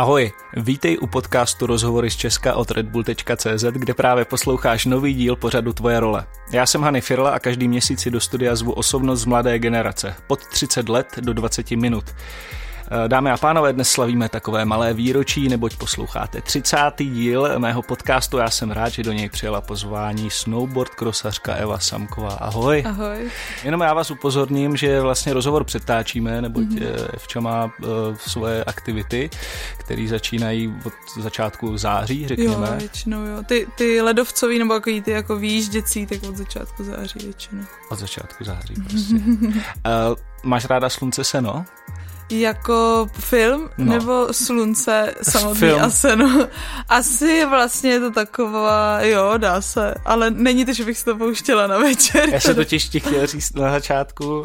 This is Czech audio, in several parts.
Ahoj, vítej u podcastu Rozhovory z Česka od redbull.cz, kde právě posloucháš nový díl pořadu Tvoje role. Já jsem Hany Firla a každý měsíc si do studia zvu osobnost z mladé generace, pod 30 let do 20 minut. Eh, dámy a pánové, dnes slavíme takové malé výročí, neboť posloucháte 30. díl mého podcastu. Já jsem rád, že do něj přijela pozvání snowboard krosařka Eva Samková. Ahoj. Ahoj. Jenom já vás upozorním, že vlastně rozhovor přetáčíme, neboť mm-hmm. Evča má uh, svoje aktivity, které začínají od začátku září, řekněme. Jo, většinou jo. Ty, ty ledovcový nebo takový ty jako výjížděcí, tak od začátku září většinou. Od začátku září prostě. uh, máš ráda slunce seno? Jako film no. nebo slunce samotný film. a seno? Asi vlastně je to taková, jo, dá se, ale není to, že bych si to pouštěla na večer. Já jsem totiž ti chtěl říct na začátku uh,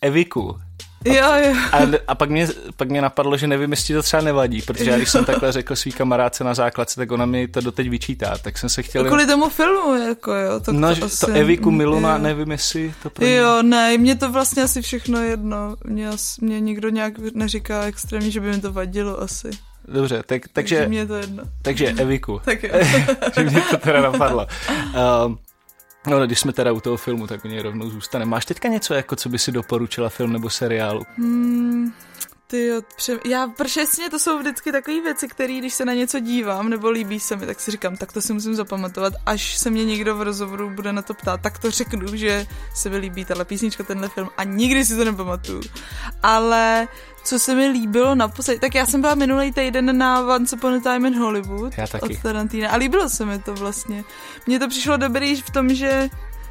Eviku, jo, jo. A, a pak, mě, pak mě napadlo, že nevím, jestli to třeba nevadí, protože já když jsem takhle řekl svý kamarádce na základce, tak ona mi to doteď vyčítá, tak jsem se chtěl... Kvůli tomu filmu, jako jo. To, no, to, asi, to Eviku Miluna, jo. nevím, jestli to pro Jo, ne, mě to vlastně asi všechno jedno. Mě, mě nikdo nějak neříká extrémně, že by mi to vadilo asi. Dobře, tak, takže... Takže mě to jedno. Takže Eviku. tak jo. že mě to teda napadlo. Um, No, když jsme teda u toho filmu, tak u něj rovnou zůstane. Máš teďka něco, jako co by si doporučila film nebo seriálu? Hmm, ty jo, pře- já, přesně to jsou vždycky takové věci, které když se na něco dívám nebo líbí se mi, tak si říkám, tak to si musím zapamatovat, až se mě někdo v rozhovoru bude na to ptát, tak to řeknu, že se mi líbí tahle písnička, tenhle film a nikdy si to nepamatuju. Ale co se mi líbilo naposledy, tak já jsem byla minulý týden na Once Upon a Time in Hollywood já taky. od Tarantina a líbilo se mi to vlastně. Mně to přišlo dobrý v tom, že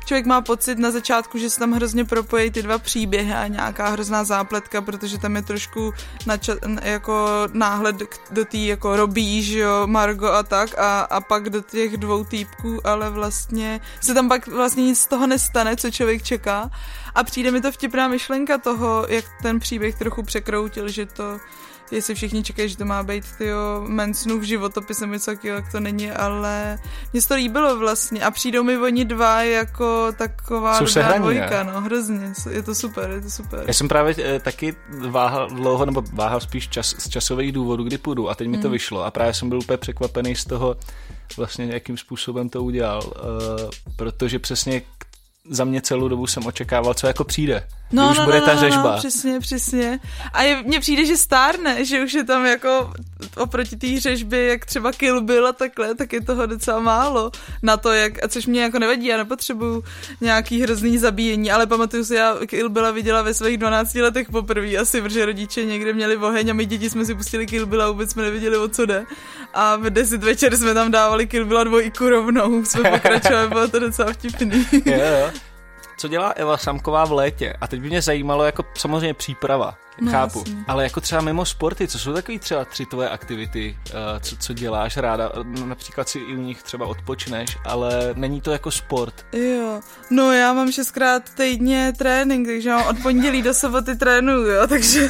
člověk má pocit na začátku, že se tam hrozně propojí ty dva příběhy a nějaká hrozná zápletka, protože tam je trošku nača- jako náhled do té jako robí, že jo, Margo a tak a, a pak do těch dvou týpků, ale vlastně se tam pak vlastně nic z toho nestane, co člověk čeká. A přijde mi to vtipná myšlenka toho, jak ten příběh trochu překroutil, že to jestli všichni čekají, že to má být tyjo, Mansonův životopis nebo něco takového, jak to není, ale mně se to líbilo vlastně a přijdou mi oni dva jako taková Jsou dvojka, no, hrozně, je to super, je to super. Já jsem právě e, taky váhal dlouho, nebo váhal spíš čas, z časových důvodů, kdy půjdu a teď mi to mm. vyšlo a právě jsem byl úplně překvapený z toho, vlastně jakým způsobem to udělal, e, protože přesně za mě celou dobu jsem očekával, co jako přijde. No, už no, bude no, ta no, řežba. No, přesně, přesně. A je, mně přijde, že stárne, že už je tam jako oproti té řežbě, jak třeba Kill Bill a takhle, tak je toho docela málo na to, jak, a což mě jako nevadí, já nepotřebuju nějaký hrozný zabíjení, ale pamatuju si, já Kill Billa viděla ve svých 12 letech poprvé asi, protože rodiče někde měli oheň a my děti jsme si pustili Kill Bill a vůbec jsme nevěděli, o co jde. A v 10 večer jsme tam dávali Kill Billa dvojku rovnou, jsme pokračovali, bylo to docela vtipný. yeah co dělá Eva Samková v létě. A teď by mě zajímalo jako samozřejmě příprava no, chápu. Jasně. Ale jako třeba mimo sporty, co jsou takový třeba tři tvoje aktivity, uh, co, co děláš ráda? Například si i u nich třeba odpočneš, ale není to jako sport. Jo, no já mám šestkrát týdně trénink, takže mám od pondělí do soboty trénuju, jo, takže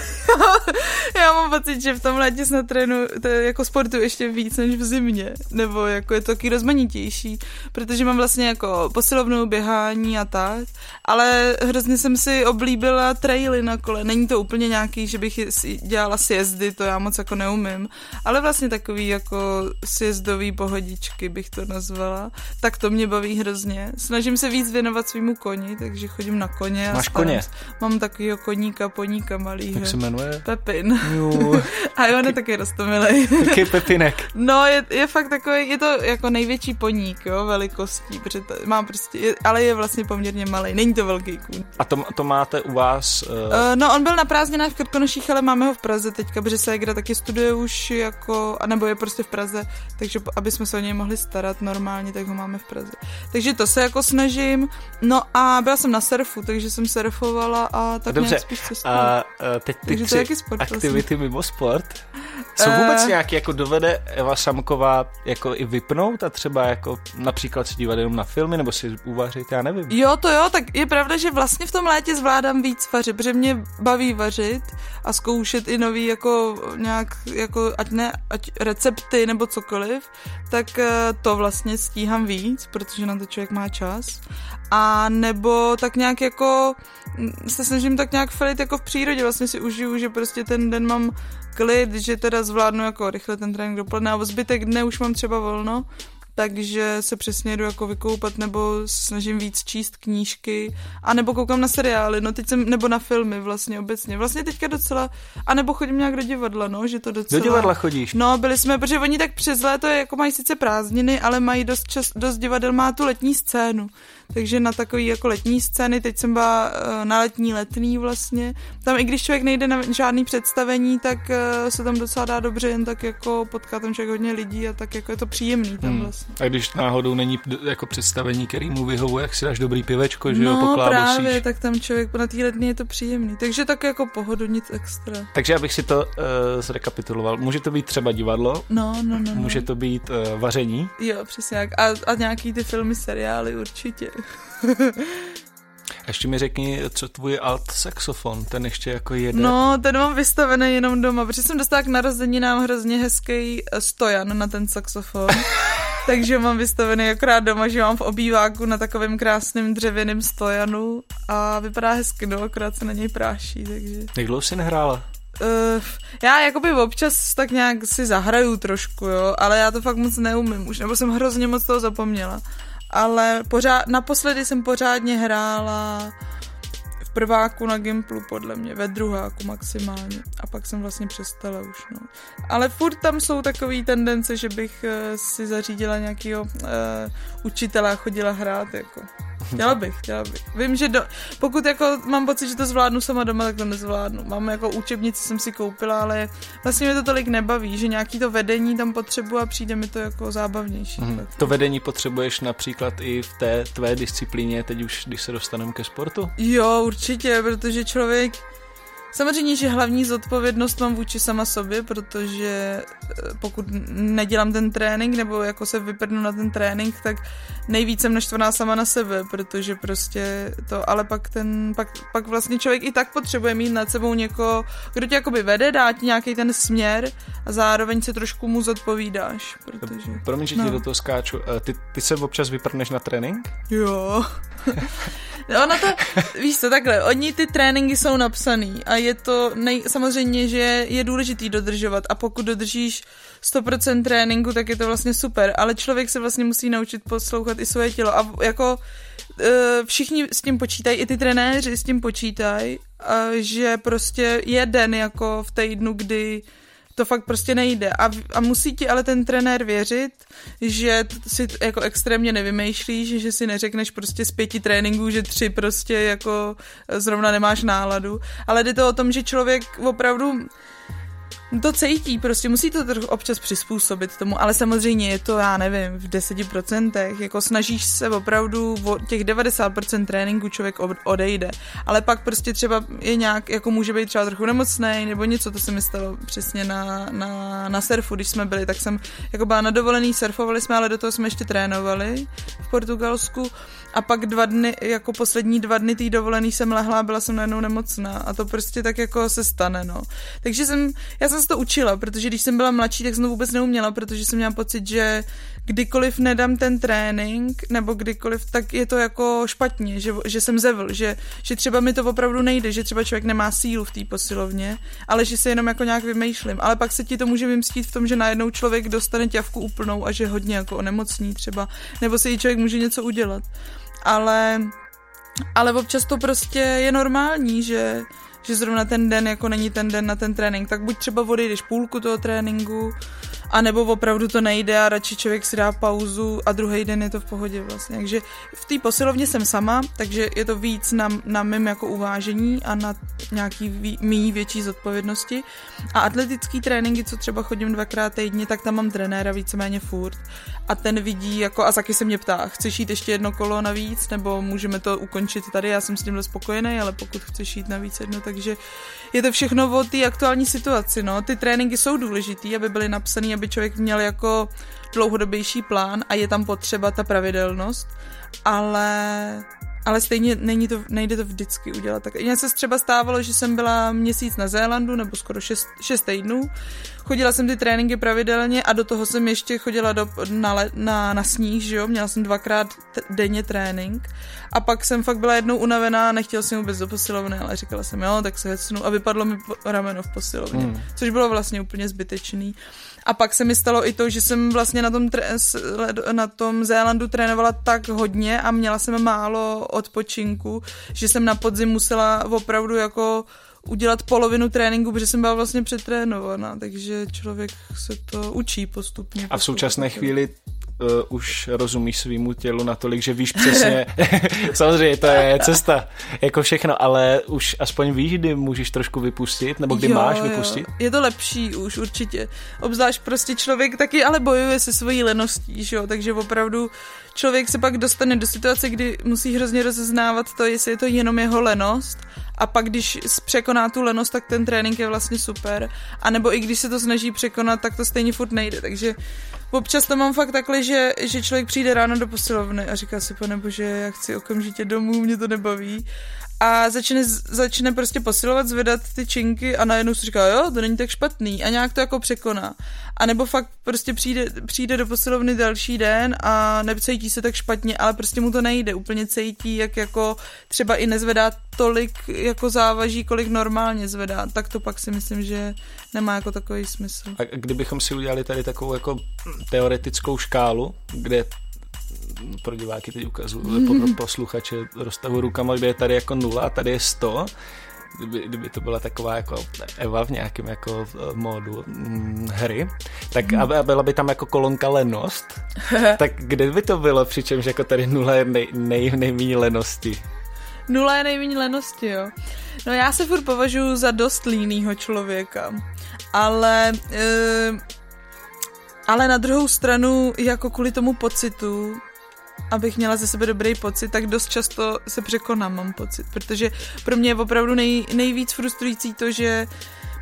já mám pocit, že v tom létě snad trénu, to je jako sportu ještě víc než v zimě, nebo jako je to taky rozmanitější, protože mám vlastně jako posilovnou běhání a tak, ale hrozně jsem si oblíbila traily na kole, není to úplně nějaký, že bych dělala sjezdy, to já moc jako neumím, ale vlastně takový jako sjezdový pohodičky bych to nazvala, tak to mě baví hrozně. Snažím se víc věnovat svýmu koni, takže chodím na koně. Máš koně? Mám takovýho koníka, poníka malýho. Jak se jmenuje? Pepin. A jo, on je taky rostomilej. Taky Pepinek. No, je, je fakt takový, je to jako největší poník, jo, velikostí, protože to, mám prostě, je, ale je vlastně poměrně malý, není to velký kůň. A to, to máte u vás? Uh... Uh, no, on byl na prázdninách v Krkonoších, ale máme ho v Praze teďka, protože Segra taky studuje už jako, nebo je prostě v Praze, takže aby jsme se o něj mohli starat normálně, tak ho máme v Praze. Takže to se jako snažím. No a byla jsem na surfu, takže jsem surfovala a tak Dobře. nějak spíš cestuju. A uh, teď ty tři to sport, aktivity vlastně. mimo sport, jsou vůbec uh, nějaký, jako dovede Eva Samková jako i vypnout a třeba jako například si dívat jenom na filmy nebo si uvařit, já nevím. Jo, to jo, tak je pravda, že vlastně v tom létě zvládám víc vařit, protože mě baví vařit, vařit a zkoušet i nový jako nějak, jako ať ne, ať recepty nebo cokoliv, tak eh, to vlastně stíhám víc, protože na to člověk má čas. A nebo tak nějak jako mm, se snažím tak nějak felit jako v přírodě, vlastně si užiju, že prostě ten den mám klid, že teda zvládnu jako rychle ten trénink dopoledne a zbytek dne už mám třeba volno, takže se přesně jdu jako vykoupat nebo snažím víc číst knížky a nebo koukám na seriály, no teď jsem, nebo na filmy vlastně obecně. Vlastně teďka docela, a nebo chodím nějak do divadla, no, že to docela... Do divadla chodíš? No, byli jsme, protože oni tak přes léto jako mají sice prázdniny, ale mají dost, čas, dost divadel, má tu letní scénu takže na takový jako letní scény, teď jsem byla eh, na letní letný vlastně, tam i když člověk nejde na žádný představení, tak eh, se tam docela dá dobře, jen tak jako potká tam člověk hodně lidí a tak jako je to příjemný tam hmm. vlastně. A když náhodou není jako představení, který mu vyhovuje, jak si dáš dobrý pivečko, že no, jo, poklábosíš. právě, tak tam člověk na té letní je to příjemný, takže tak jako pohodu, nic extra. Takže abych si to uh, zrekapituloval, může to být třeba divadlo, no, no, no, no. může to být uh, vaření. Jo, přesně jak. A, a nějaký ty filmy, seriály určitě. Ještě mi řekni, co tvůj alt saxofon, ten ještě jako jede. No, ten mám vystavený jenom doma, protože jsem dostala k narozeninám hrozně hezký eh, stojan na ten saxofon. takže mám vystavený akorát doma, že mám v obýváku na takovém krásném dřevěném stojanu a vypadá hezky, no, akorát se na něj práší, takže... Jak dlouho jsi nehrála? Uh, já jakoby občas tak nějak si zahraju trošku, jo, ale já to fakt moc neumím už, nebo jsem hrozně moc toho zapomněla ale pořád, naposledy jsem pořádně hrála prváku na Gimplu, podle mě, ve druháku maximálně. A pak jsem vlastně přestala už, no. Ale furt tam jsou takové tendence, že bych uh, si zařídila nějakého uh, učitele a chodila hrát, jako. Chtěla bych, chtěla bych. Vím, že do, pokud jako mám pocit, že to zvládnu sama doma, tak to nezvládnu. Mám jako učebnici, jsem si koupila, ale vlastně mě to tolik nebaví, že nějaký to vedení tam potřebuji a přijde mi to jako zábavnější. Mm. To vedení potřebuješ například i v té tvé disciplíně, teď už, když se dostaneme ke sportu? Jo, určitě, protože člověk Samozřejmě, že hlavní zodpovědnost mám vůči sama sobě, protože eh, pokud nedělám ten trénink nebo jako se vyprdnu na ten trénink, tak nejvíc jsem naštvaná sama na sebe, protože prostě to, ale pak ten, pak, pak vlastně člověk i tak potřebuje mít nad sebou někoho, kdo tě jakoby vede, dá ti nějaký ten směr a zároveň se trošku mu zodpovídáš, protože... Promiň, že no. ti do toho skáču. Eh, ty, ty se občas vyprdneš na trénink? Jo. ono to, víš co, takhle, oni ty tréninky jsou napsaný a je to nej, samozřejmě, že je důležitý dodržovat a pokud dodržíš 100% tréninku, tak je to vlastně super, ale člověk se vlastně musí naučit poslouchat i svoje tělo a jako e, všichni s tím počítají, i ty trenéři s tím počítají, že prostě je den jako v týdnu, kdy to fakt prostě nejde. A, a musí ti ale ten trenér věřit, že si jako extrémně nevymýšlíš, že si neřekneš prostě z pěti tréninků, že tři prostě jako zrovna nemáš náladu. Ale jde to o tom, že člověk opravdu to cítí, prostě musí to trochu občas přizpůsobit tomu, ale samozřejmě je to, já nevím, v 10%, jako snažíš se opravdu, o těch 90% tréninku člověk odejde, ale pak prostě třeba je nějak, jako může být třeba trochu nemocný nebo něco, to se mi stalo přesně na, na, na surfu, když jsme byli, tak jsem jako byla na dovolený, surfovali jsme, ale do toho jsme ještě trénovali v Portugalsku. A pak dva dny, jako poslední dva dny tý dovolený jsem lehla a byla jsem najednou nemocná. A to prostě tak jako se stane, no. Takže jsem, já jsem se to učila, protože když jsem byla mladší, tak jsem to vůbec neuměla, protože jsem měla pocit, že kdykoliv nedám ten trénink, nebo kdykoliv, tak je to jako špatně, že, že jsem zevl, že, že třeba mi to opravdu nejde, že třeba člověk nemá sílu v té posilovně, ale že se jenom jako nějak vymýšlím. Ale pak se ti to může vymstít v tom, že najednou člověk dostane ťavku úplnou a že hodně jako onemocní třeba, nebo si i člověk může něco udělat ale, ale občas to prostě je normální, že, že zrovna ten den jako není ten den na ten trénink, tak buď třeba odejdeš půlku toho tréninku, a nebo opravdu to nejde a radši člověk si dá pauzu a druhý den je to v pohodě vlastně. Takže v té posilovně jsem sama, takže je to víc na, na mém jako uvážení a na nějaký mý větší zodpovědnosti. A atletický tréninky, co třeba chodím dvakrát týdně, tak tam mám trenéra víceméně furt. A ten vidí, jako a taky se mě ptá, chceš jít ještě jedno kolo navíc, nebo můžeme to ukončit tady, já jsem s tímhle spokojený, ale pokud chceš jít navíc jedno, takže je to všechno o té aktuální situaci, no. Ty tréninky jsou důležitý, aby byly napsané, aby člověk měl jako dlouhodobější plán a je tam potřeba ta pravidelnost, ale ale stejně není to, nejde to vždycky udělat. Tak mně se třeba stávalo, že jsem byla měsíc na Zélandu, nebo skoro šest, šest týdnů. Chodila jsem ty tréninky pravidelně a do toho jsem ještě chodila do, na, le, na, na sníh, že jo? Měla jsem dvakrát t- denně trénink. A pak jsem fakt byla jednou unavená, nechtěla jsem vůbec do posilovny, ale říkala jsem, jo, tak se hecnu a vypadlo mi rameno v posilovně, hmm. což bylo vlastně úplně zbytečný. A pak se mi stalo i to, že jsem vlastně na tom, na tom Zélandu trénovala tak hodně a měla jsem málo odpočinku, že jsem na podzim musela opravdu jako udělat polovinu tréninku, protože jsem byla vlastně přetrénovaná, takže člověk se to učí postupně. A v současné chvíli uh, už rozumíš svýmu tělu natolik, že víš přesně, samozřejmě to je cesta, jako všechno, ale už aspoň víš, kdy můžeš trošku vypustit, nebo kdy jo, máš vypustit? Jo. Je to lepší už určitě. Obzvlášť prostě člověk taky ale bojuje se svojí leností, že jo? takže opravdu člověk se pak dostane do situace, kdy musí hrozně rozeznávat to, jestli je to jenom jeho lenost a pak když překoná tu lenost, tak ten trénink je vlastně super. A nebo i když se to snaží překonat, tak to stejně furt nejde. Takže občas to mám fakt takhle, že, že člověk přijde ráno do posilovny a říká si, pane bože, já chci okamžitě domů, mě to nebaví a začne, začne prostě posilovat, zvedat ty činky a najednou si říká, jo, to není tak špatný a nějak to jako překoná. A nebo fakt prostě přijde, přijde do posilovny další den a necítí se tak špatně, ale prostě mu to nejde, úplně cítí, jak jako třeba i nezvedá tolik jako závaží, kolik normálně zvedá, tak to pak si myslím, že nemá jako takový smysl. A kdybychom si udělali tady takovou jako teoretickou škálu, kde pro diváky teď ukazuju, pro posluchače roztahu rukama, kde je tady jako nula a tady je 100, kdyby, kdyby to byla taková jako Eva v nějakém jako eh, módu hm, hry, tak a byla by tam jako kolonka lenost, tak kde by to bylo, přičemž jako tady nula je nej, nej, nejméně lenosti? Nula je nejméně lenosti, jo. No já se furt považuji za dost línýho člověka, ale... E, ale na druhou stranu, jako kvůli tomu pocitu, abych měla ze sebe dobrý pocit, tak dost často se překonám, mám pocit, protože pro mě je opravdu nej, nejvíc frustrující to, že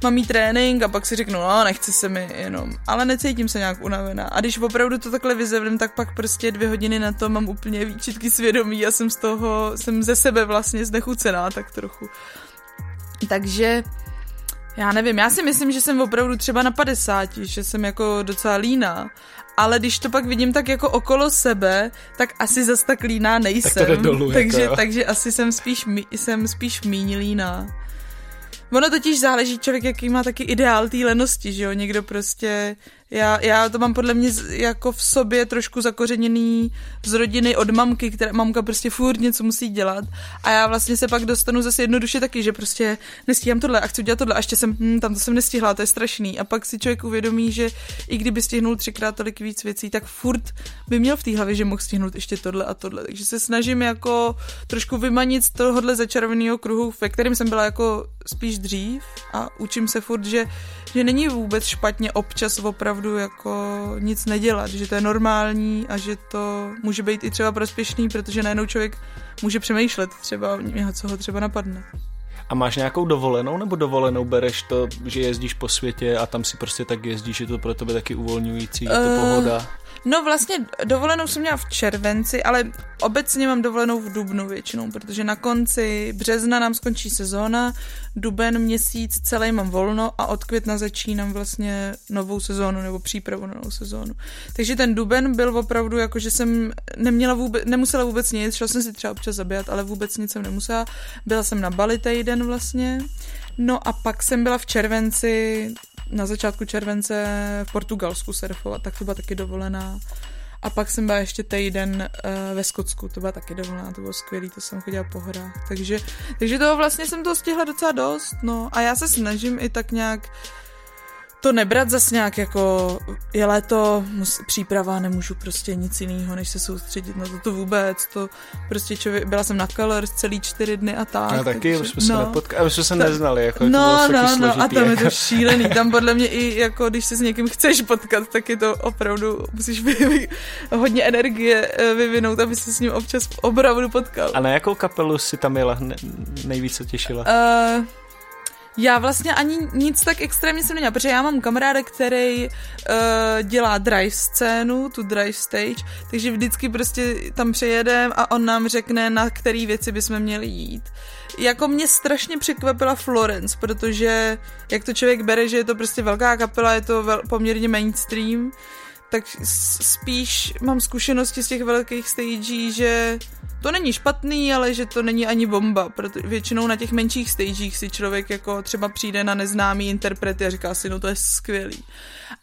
mám mít trénink a pak si řeknu, no nechce se mi jenom, ale necítím se nějak unavená. A když opravdu to takhle vyzevím, tak pak prostě dvě hodiny na to mám úplně výčitky svědomí a jsem z toho, jsem ze sebe vlastně znechucená tak trochu. Takže já nevím, já si myslím, že jsem opravdu třeba na 50, že jsem jako docela líná, ale když to pak vidím tak jako okolo sebe, tak asi zas tak líná nejsem. Tak to dolů, takže, jako, takže asi jsem spíš, jsem spíš míň líná. Ono totiž záleží člověk, jaký má taky ideál té lenosti, že jo, někdo prostě já, já to mám podle mě jako v sobě trošku zakořeněný z rodiny od mamky, která mamka prostě furt něco musí dělat. A já vlastně se pak dostanu zase jednoduše taky, že prostě nestíhám tohle a chci udělat tohle. A ještě jsem, hm, tam to jsem nestihla, to je strašný. A pak si člověk uvědomí, že i kdyby stihnul třikrát tolik víc věcí, tak furt by měl v té hlavě, že mohl stihnout ještě tohle a tohle, takže se snažím jako trošku vymanit z tohohle začarovaného kruhu, ve kterém jsem byla jako spíš dřív. A učím se furt, že, že není vůbec špatně občas opravdu opravdu jako nic nedělat, že to je normální a že to může být i třeba prospěšný, protože najednou člověk může přemýšlet třeba, co ho třeba napadne. A máš nějakou dovolenou, nebo dovolenou bereš to, že jezdíš po světě a tam si prostě tak jezdíš, je to pro tebe taky uvolňující, je to uh, pohoda? No vlastně dovolenou jsem měla v červenci, ale obecně mám dovolenou v dubnu většinou, protože na konci března nám skončí sezóna, duben měsíc celý mám volno a od května začínám vlastně novou sezónu nebo přípravu na novou sezónu. Takže ten duben byl opravdu jako, že jsem neměla vůbec, nemusela vůbec nic, šla jsem si třeba občas zabijat, ale vůbec nic jsem nemusela. Byla jsem na Bali týden vlastně. No a pak jsem byla v červenci na začátku července v Portugalsku surfovat, tak to byla taky dovolená. A pak jsem byla ještě týden uh, ve Skotsku, to byla taky dovolená, to bylo skvělý, to jsem chodila po horách. Takže, takže toho vlastně jsem to stihla docela dost, no. A já se snažím i tak nějak to nebrat zas nějak jako je léto, mus, příprava, nemůžu prostě nic jiného, než se soustředit na to, to vůbec, to prostě člověk, byla jsem na Colors celý čtyři dny a tak. Já taky, už jsme no, se nepotkali, už jsme se neznali, jako no, to bylo no, no, a tam je to šílený, tam podle mě i jako, když se s někým chceš potkat, tak je to opravdu, musíš vy, hodně energie eh, vyvinout, aby se s ním občas opravdu potkal. A na jakou kapelu si tam jela nejvíce těšila? Uh, Já vlastně ani nic tak extrémně jsem neměla, protože já mám kamaráda, který uh, dělá drive scénu, tu drive stage, takže vždycky prostě tam přejedem a on nám řekne, na který věci bychom měli jít. Jako mě strašně překvapila Florence, protože jak to člověk bere, že je to prostě velká kapela, je to vel, poměrně mainstream, tak spíš mám zkušenosti z těch velkých stagí, že to není špatný, ale že to není ani bomba, protože většinou na těch menších stagech si člověk jako třeba přijde na neznámý interprety a říká si, no to je skvělý.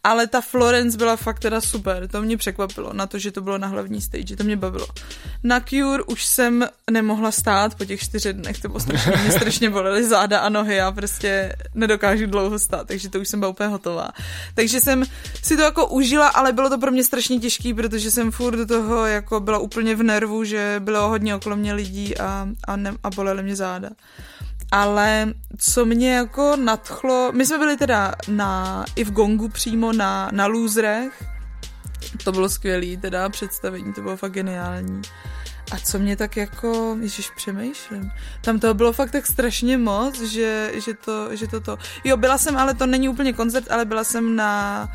Ale ta Florence byla fakt teda super, to mě překvapilo, na to, že to bylo na hlavní stage, to mě bavilo. Na Cure už jsem nemohla stát po těch čtyřech dnech, to bylo strašně, mě strašně bolely záda a nohy, já prostě nedokážu dlouho stát, takže to už jsem byla úplně hotová. Takže jsem si to jako užila, ale bylo to pro mě strašně těžký, protože jsem furt do toho jako byla úplně v nervu, že bylo hodně okolo mě lidí a, a, ne, a bolely mě záda. Ale co mě jako nadchlo, my jsme byli teda na, i v Gongu přímo na, na Lůzrech, to bylo skvělý teda představení, to bylo fakt geniální. A co mě tak jako, ježiš, přemýšlím. Tam toho bylo fakt tak strašně moc, že, že, to, že to to. Jo, byla jsem, ale to není úplně koncert, ale byla jsem na,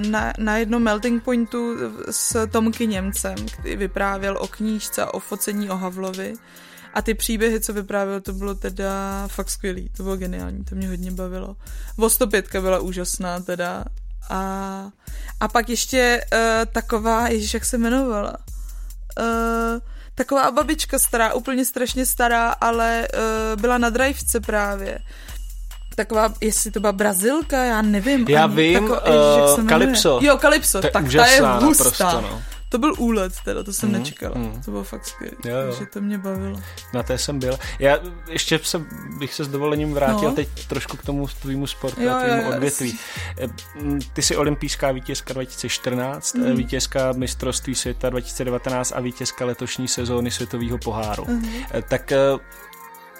na, na jednom melting pointu s Tomky Němcem, který vyprávěl o knížce o focení o Havlovi. A ty příběhy, co vyprávěl, to bylo teda fakt skvělý, to bylo geniální, to mě hodně bavilo. 105 byla úžasná teda. A, a pak ještě uh, taková, ježiš, jak se jmenovala? Uh, taková babička stará, úplně strašně stará, ale uh, byla na drivce právě. Taková, jestli to byla Brazilka, já nevím. Já ani, vím, tako, ježiš, uh, Kalypso. Jo, Kalypso, tak ta je hustá. Naprosto, no. To byl úlet teda, to jsem mm, nečekala. Mm. To bylo fakt skvělé, takže to mě bavilo. Na té jsem byl. Já ještě se, bych se s dovolením vrátil no. teď trošku k tomu tvýmu sportu jo, a tvýmu jo, odvětví. Eh, ty jsi olympijská vítězka 2014, mm. vítězka mistrovství světa 2019 a vítězka letošní sezóny světového poháru. Mm. Tak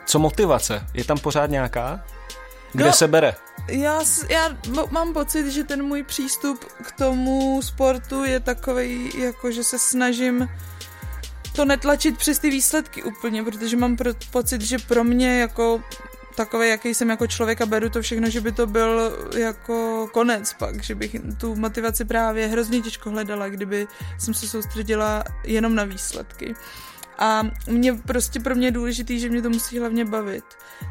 co motivace? Je tam pořád nějaká? Kde no, se bere? Já, já mám pocit, že ten můj přístup k tomu sportu je takový, jako že se snažím to netlačit přes ty výsledky úplně, protože mám pro, pocit, že pro mě jako takový, jaký jsem jako člověk a beru to všechno, že by to byl jako konec pak, že bych tu motivaci právě hrozně těžko hledala, kdyby jsem se soustředila jenom na výsledky. A mě prostě pro mě je důležitý, že mě to musí hlavně bavit.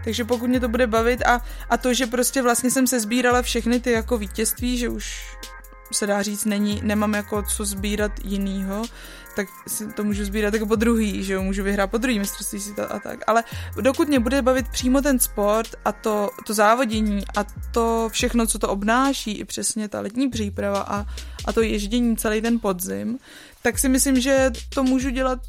Takže pokud mě to bude bavit a, a to, že prostě vlastně jsem se sbírala všechny ty jako vítězství, že už se dá říct, není, nemám jako co sbírat jinýho, tak si to můžu sbírat jako po druhý, že jo, můžu vyhrát po druhý mistrovství si a tak. Ale dokud mě bude bavit přímo ten sport a to, to závodění a to všechno, co to obnáší, i přesně ta letní příprava a, a to ježdění celý ten podzim, tak si myslím, že to můžu dělat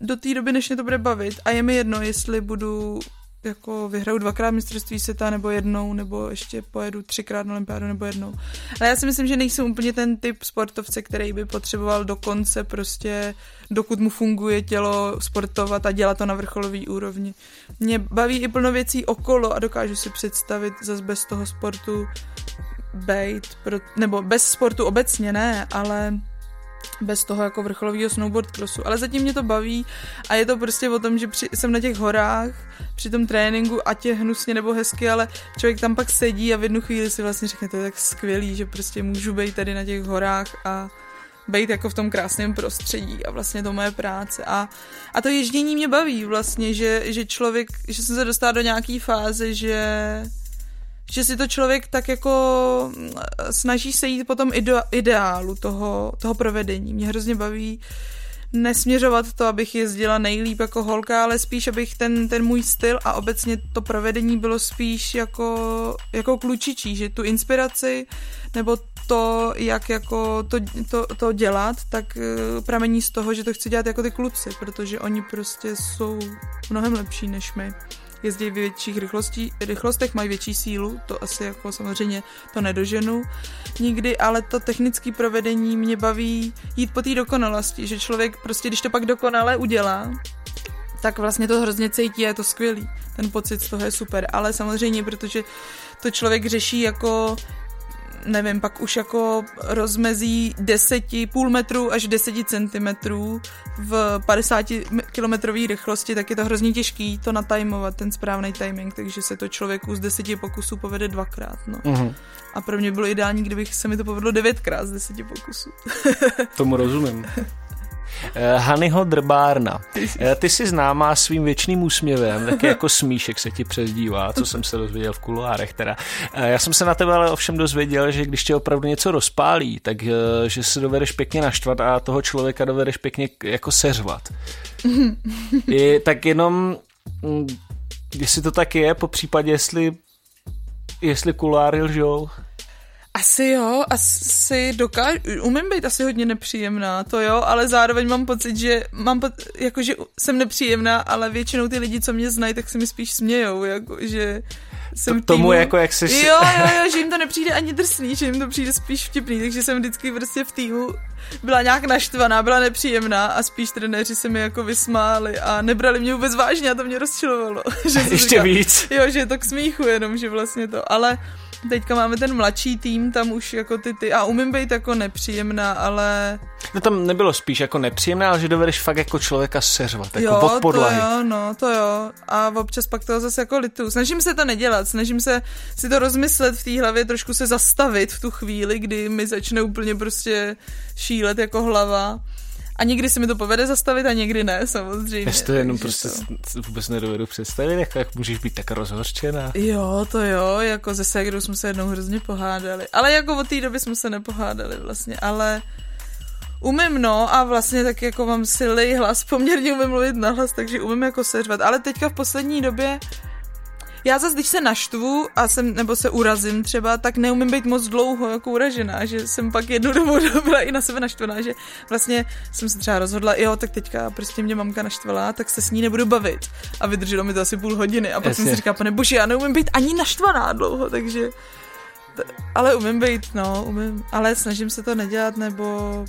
do té doby, než mě to bude bavit a je mi jedno, jestli budu jako vyhraju dvakrát mistrovství světa, nebo jednou, nebo ještě pojedu třikrát na olympiádu, nebo jednou. Ale já si myslím, že nejsem úplně ten typ sportovce, který by potřeboval do konce prostě, dokud mu funguje tělo, sportovat a dělat to na vrcholový úrovni. Mě baví i plno věcí okolo a dokážu si představit zase bez toho sportu bejt, nebo bez sportu obecně ne, ale bez toho jako vrcholového snowboard crossu, ale zatím mě to baví a je to prostě o tom, že při, jsem na těch horách při tom tréninku, ať je hnusně nebo hezky, ale člověk tam pak sedí a v jednu chvíli si vlastně řekne, to je tak skvělý, že prostě můžu být tady na těch horách a být jako v tom krásném prostředí a vlastně to moje práce. A, a to ježdění mě baví vlastně, že, že člověk, že jsem se dostala do nějaký fáze, že že si to člověk tak jako mm, snaží se jít po tom ideálu toho, toho provedení. Mě hrozně baví nesměřovat to, abych jezdila nejlíp jako holka, ale spíš, abych ten, ten můj styl a obecně to provedení bylo spíš jako, jako klučičí, že tu inspiraci nebo to, jak jako to, to, to dělat, tak eh, pramení z toho, že to chci dělat jako ty kluci, protože oni prostě jsou mnohem lepší než my jezdí v větších rychlostí, rychlostech, mají větší sílu, to asi jako samozřejmě to nedoženu nikdy, ale to technické provedení mě baví jít po té dokonalosti, že člověk prostě, když to pak dokonale udělá, tak vlastně to hrozně cítí a je to skvělý. Ten pocit z toho je super, ale samozřejmě, protože to člověk řeší jako nevím, pak už jako rozmezí 10, půl metru až 10 centimetrů v 50 kilometrové rychlosti, tak je to hrozně těžký to natajmovat, ten správný timing, takže se to člověku z 10 pokusů povede dvakrát. No. Uh-huh. A pro mě bylo ideální, kdybych se mi to povedlo devětkrát z 10 pokusů. Tomu rozumím. Eh, Hanyho Drbárna. Eh, ty jsi známá svým věčným úsměvem, taky jako smíšek se ti přezdívá, co jsem se dozvěděl v kuloárech teda. Eh, já jsem se na tebe ale ovšem dozvěděl, že když tě opravdu něco rozpálí, tak že se dovedeš pěkně naštvat a toho člověka dovedeš pěkně jako seřvat. I, tak jenom mm, jestli to tak je, po případě jestli jestli kuláry lžou. Asi jo, asi dokážu, umím být asi hodně nepříjemná, to jo, ale zároveň mám pocit, že mám po, jako, že jsem nepříjemná, ale většinou ty lidi, co mě znají, tak se mi spíš smějou, jako, že jsem to, tomu týmu, jako jak se... Jo, jo, jo, že jim to nepřijde ani drsný, že jim to přijde spíš vtipný, takže jsem vždycky prostě v týmu byla nějak naštvaná, byla nepříjemná a spíš trenéři se mi jako vysmáli a nebrali mě vůbec vážně a to mě rozčilovalo. že Ještě říkala, víc. Jo, že je to k smíchu jenom, že vlastně to, ale teďka máme ten mladší tým, tam už jako ty ty, a umím být jako nepříjemná, ale... No tam nebylo spíš jako nepříjemná, ale že dovedeš fakt jako člověka seřvat, jako jo, pod podlahy. to jo, no, to jo. A občas pak toho zase jako litu. Snažím se to nedělat, snažím se si to rozmyslet v té hlavě, trošku se zastavit v tu chvíli, kdy mi začne úplně prostě šílet jako hlava a někdy se mi to povede zastavit a někdy ne, samozřejmě. Já to jenom prostě to... vůbec nedovedu představit, jak, jak můžeš být tak rozhořčená. Jo, to jo, jako ze Segrou jsme se jednou hrozně pohádali. Ale jako od té doby jsme se nepohádali vlastně, ale umím no a vlastně tak jako mám silný hlas, poměrně umím mluvit nahlas, takže umím jako seřvat. Ale teďka v poslední době já zase, když se naštvu a jsem, nebo se urazím třeba, tak neumím být moc dlouho jako uražená, že jsem pak jednu dobu byla i na sebe naštvaná, že vlastně jsem se třeba rozhodla, jo, tak teďka prostě mě mamka naštvala, tak se s ní nebudu bavit. A vydrželo mi to asi půl hodiny. A pak jsem si říkala, pane bože, já neumím být ani naštvaná dlouho, takže ale umím být, no, umím, ale snažím se to nedělat, nebo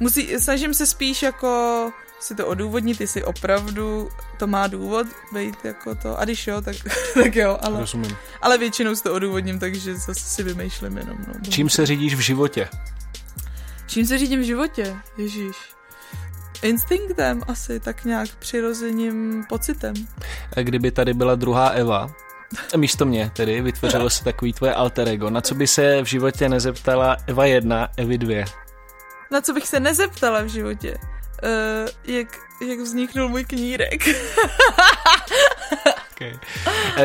musí, snažím se spíš jako si to odůvodnit, jestli opravdu to má důvod být jako to. A když jo, tak, tak jo, ale, Rozumím. ale většinou si to odůvodním, takže zase si vymýšlím jenom. No, Čím se řídíš v životě? Čím se řídím v životě? Ježíš. Instinktem asi, tak nějak přirozeným pocitem. A kdyby tady byla druhá Eva, místo mě tedy, vytvořilo se takový tvoje alter ego, na co by se v životě nezeptala Eva 1, Evy 2? Na co bych se nezeptala v životě? Uh, jak, jak vzniknul můj knírek. okay.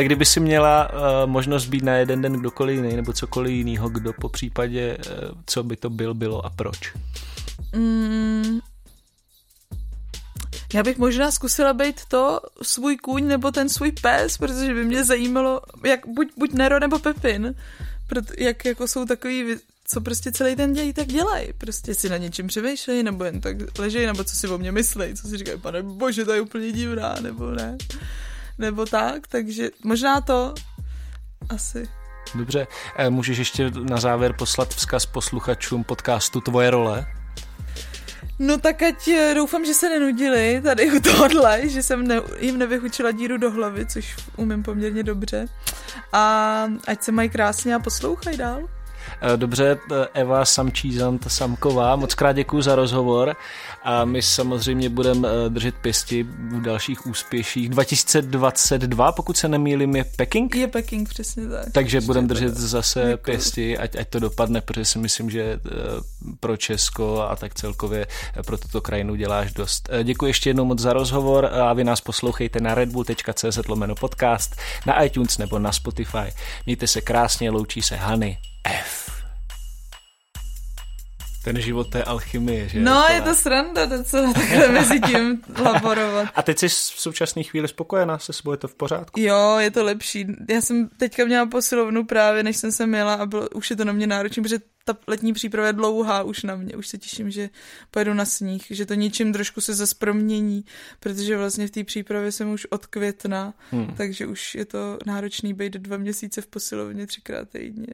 Kdyby si měla uh, možnost být na jeden den kdokoliv jiný, nebo cokoliv jiného, kdo po případě, uh, co by to byl, bylo a proč? Mm, já bych možná zkusila být to svůj kůň nebo ten svůj pes, protože by mě zajímalo, jak buď, buď Nero nebo Pepin, proto, jak jako jsou takový co prostě celý den dělají, tak dělají. Prostě si na něčem přemýšlejí, nebo jen tak ležejí, nebo co si o mě myslí, co si říkají, pane bože, to je úplně divná, nebo ne. Nebo tak, takže možná to asi. Dobře, eh, můžeš ještě na závěr poslat vzkaz posluchačům podcastu Tvoje role? No tak ať eh, doufám, že se nenudili tady u tohohle, že jsem ne, jim nevychučila díru do hlavy, což umím poměrně dobře. A ať se mají krásně a poslouchají dál. Eh, dobře, eh, Eva Samčízant Samková, moc krát děkuji za rozhovor a my samozřejmě budeme eh, držet pěsti v dalších úspěších. 2022, pokud se nemýlím, je Peking? Je Peking, přesně tak. Takže budeme držet zase děkuji. pěsti, ať, ať to dopadne, protože si myslím, že pro Česko a tak celkově pro tuto krajinu děláš dost. Děkuji ještě jednou moc za rozhovor a vy nás poslouchejte na redbull.cz lomeno podcast, na iTunes nebo na Spotify. Mějte se krásně, loučí se Hany. F. Ten život té alchymie, že? No, je to sranda docela takhle mezi tím laborovat. A teď jsi v současné chvíli spokojená se sebou, je to v pořádku? Jo, je to lepší. Já jsem teďka měla posilovnu právě, než jsem se měla a bylo, už je to na mě náročné, protože ta letní příprava je dlouhá už na mě, už se těším, že pojedu na sníh, že to něčím trošku se zase promění, protože vlastně v té přípravě jsem už od května, hmm. takže už je to náročný být dva měsíce v posilovně třikrát týdně.